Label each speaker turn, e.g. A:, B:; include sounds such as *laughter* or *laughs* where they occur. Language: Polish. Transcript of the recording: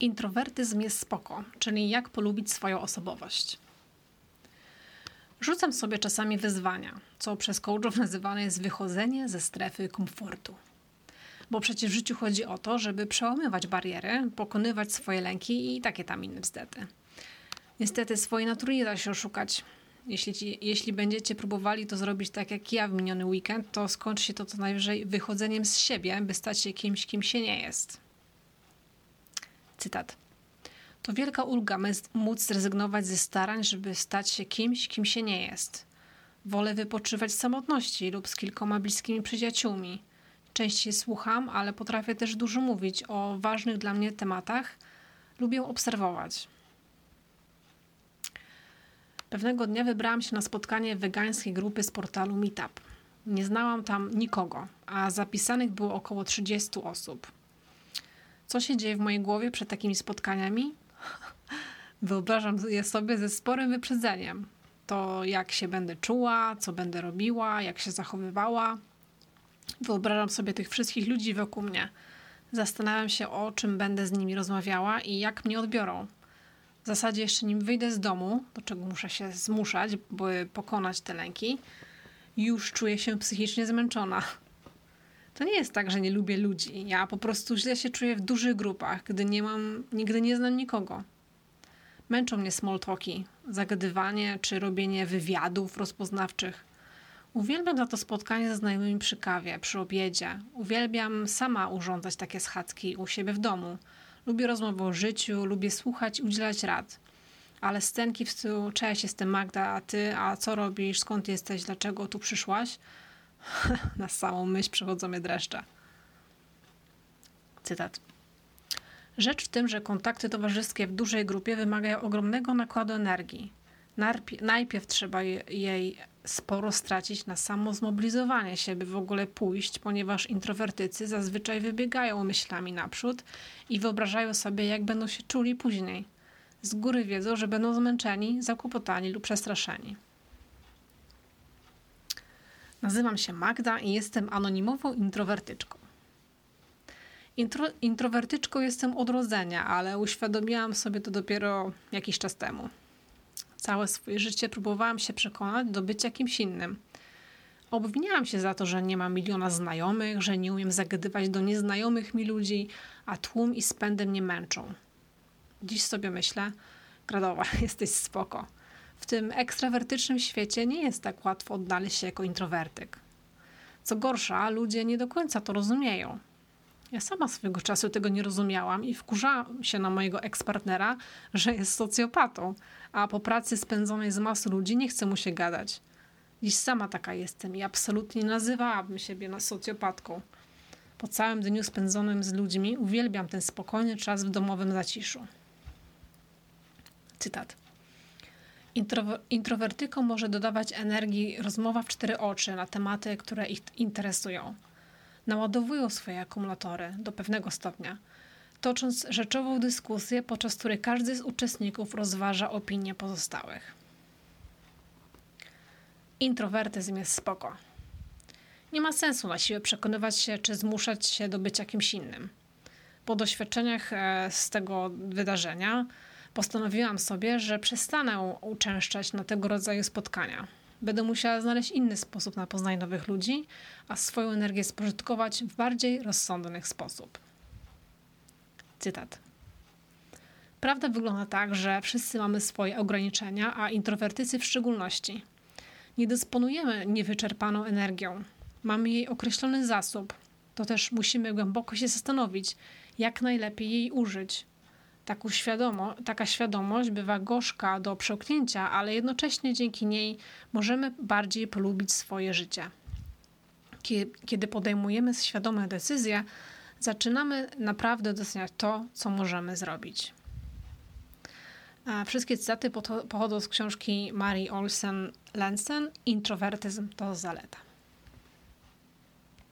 A: Introwertyzm jest spoko, czyli jak polubić swoją osobowość. Rzucam sobie czasami wyzwania, co przez coachów nazywane jest wychodzenie ze strefy komfortu. Bo przecież w życiu chodzi o to, żeby przełamywać bariery, pokonywać swoje lęki i takie tam inne bzdety. Niestety swojej natury nie da się oszukać. Jeśli, ci, jeśli będziecie próbowali to zrobić tak jak ja w miniony weekend, to skończy się to co najwyżej wychodzeniem z siebie, by stać się kimś, kim się nie jest. Cytat. To wielka ulga móc zrezygnować ze starań, żeby stać się kimś, kim się nie jest. Wolę wypoczywać w samotności lub z kilkoma bliskimi przyjaciółmi. Częściej słucham, ale potrafię też dużo mówić o ważnych dla mnie tematach. Lubię obserwować. Pewnego dnia wybrałam się na spotkanie wegańskiej grupy z portalu Meetup. Nie znałam tam nikogo, a zapisanych było około 30 osób. Co się dzieje w mojej głowie przed takimi spotkaniami? *laughs* Wyobrażam je sobie ze sporym wyprzedzeniem. To jak się będę czuła, co będę robiła, jak się zachowywała. Wyobrażam sobie tych wszystkich ludzi wokół mnie. Zastanawiam się, o czym będę z nimi rozmawiała i jak mnie odbiorą. W zasadzie jeszcze nim wyjdę z domu, do czego muszę się zmuszać, by pokonać te lęki, już czuję się psychicznie zmęczona. *laughs* To nie jest tak, że nie lubię ludzi. Ja po prostu źle się czuję w dużych grupach, gdy nie mam, nigdy nie znam nikogo. Męczą mnie small talki, zagadywanie czy robienie wywiadów rozpoznawczych. Uwielbiam za to spotkanie ze znajomymi przy kawie, przy obiedzie. Uwielbiam sama urządzać takie schadzki u siebie w domu. Lubię rozmowę o życiu, lubię słuchać i udzielać rad. Ale scenki w stylu, cześć, jestem Magda, a ty, a co robisz, skąd jesteś, dlaczego tu przyszłaś? *laughs* Na samą myśl przechodzą mnie dreszcze. Cytat. Rzecz w tym, że kontakty towarzyskie w dużej grupie wymagają ogromnego nakładu energii. Najpierw trzeba jej sporo stracić na samo zmobilizowanie się, by w ogóle pójść, ponieważ introwertycy zazwyczaj wybiegają myślami naprzód i wyobrażają sobie, jak będą się czuli później. Z góry wiedzą, że będą zmęczeni, zakłopotani lub przestraszeni. Nazywam się Magda i jestem anonimową introwertyczką. Intro, introwertyczką jestem od rodzenia, ale uświadomiłam sobie to dopiero jakiś czas temu. Całe swoje życie próbowałam się przekonać do bycia kimś innym. Obwiniałam się za to, że nie mam miliona znajomych, że nie umiem zagadywać do nieznajomych mi ludzi, a tłum i spędy mnie męczą. Dziś sobie myślę, Gradowa, *laughs* jesteś spoko. W tym ekstrawertycznym świecie nie jest tak łatwo odnaleźć się jako introwertyk. Co gorsza, ludzie nie do końca to rozumieją. Ja sama swego czasu tego nie rozumiałam i wkurzałam się na mojego ekspartnera, że jest socjopatą, a po pracy spędzonej z masą ludzi nie chce mu się gadać. Dziś sama taka jestem i absolutnie nie nazywałabym siebie na socjopatką. Po całym dniu spędzonym z ludźmi uwielbiam ten spokojny czas w domowym zaciszu. Cytat. Introwertykom może dodawać energii rozmowa w cztery oczy na tematy, które ich interesują. Naładowują swoje akumulatory do pewnego stopnia, tocząc rzeczową dyskusję, podczas której każdy z uczestników rozważa opinie pozostałych. Introwertyzm jest spoko. Nie ma sensu na siłę przekonywać się czy zmuszać się do bycia kimś innym. Po doświadczeniach e, z tego wydarzenia postanowiłam sobie, że przestanę uczęszczać na tego rodzaju spotkania. Będę musiała znaleźć inny sposób na poznanie nowych ludzi, a swoją energię spożytkować w bardziej rozsądny sposób. Cytat. Prawda wygląda tak, że wszyscy mamy swoje ograniczenia, a introwertycy w szczególności. Nie dysponujemy niewyczerpaną energią. Mamy jej określony zasób. To też musimy głęboko się zastanowić, jak najlepiej jej użyć, świadomo, taka świadomość bywa gorzka do przełknięcia, ale jednocześnie dzięki niej możemy bardziej polubić swoje życie. Kiedy podejmujemy świadome decyzje, zaczynamy naprawdę doceniać to, co możemy zrobić. Wszystkie cytaty pochodzą z książki Marii Olsen Lensen Introwertyzm to zaleta.